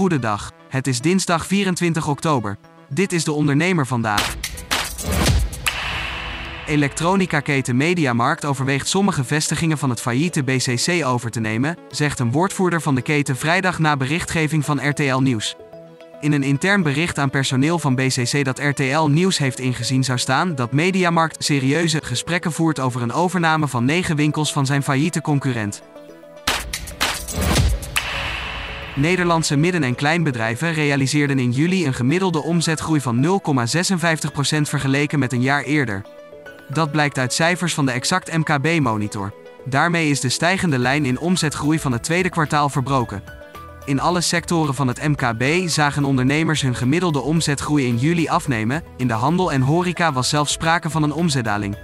Goedendag. Het is dinsdag 24 oktober. Dit is de ondernemer vandaag. Elektronica-keten Mediamarkt overweegt sommige vestigingen van het failliete BCC over te nemen, zegt een woordvoerder van de keten vrijdag na berichtgeving van RTL Nieuws. In een intern bericht aan personeel van BCC dat RTL Nieuws heeft ingezien zou staan dat Mediamarkt serieuze gesprekken voert over een overname van negen winkels van zijn failliete concurrent. Nederlandse midden- en kleinbedrijven realiseerden in juli een gemiddelde omzetgroei van 0,56% vergeleken met een jaar eerder. Dat blijkt uit cijfers van de Exact MKB-monitor. Daarmee is de stijgende lijn in omzetgroei van het tweede kwartaal verbroken. In alle sectoren van het MKB zagen ondernemers hun gemiddelde omzetgroei in juli afnemen, in de handel en horeca was zelfs sprake van een omzetdaling.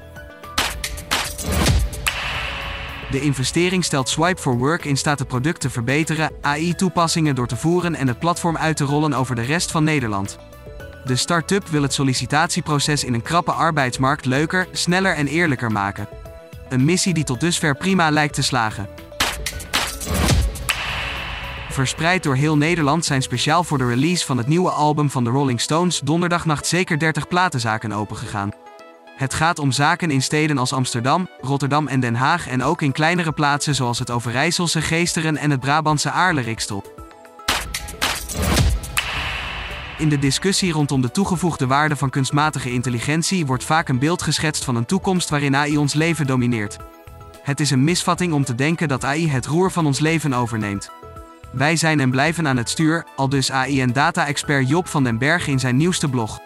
De investering stelt Swipe for Work in staat het product te verbeteren, AI-toepassingen door te voeren en het platform uit te rollen over de rest van Nederland. De start-up wil het sollicitatieproces in een krappe arbeidsmarkt leuker, sneller en eerlijker maken. Een missie die tot dusver prima lijkt te slagen. Verspreid door heel Nederland zijn speciaal voor de release van het nieuwe album van de Rolling Stones donderdagnacht zeker 30 platenzaken opengegaan. Het gaat om zaken in steden als Amsterdam, Rotterdam en Den Haag en ook in kleinere plaatsen zoals het Overijsselse Geesteren en het Brabantse Aarle-Rikstel. In de discussie rondom de toegevoegde waarde van kunstmatige intelligentie wordt vaak een beeld geschetst van een toekomst waarin AI ons leven domineert. Het is een misvatting om te denken dat AI het roer van ons leven overneemt. Wij zijn en blijven aan het stuur, al dus AI en data-expert Job van den Berg in zijn nieuwste blog.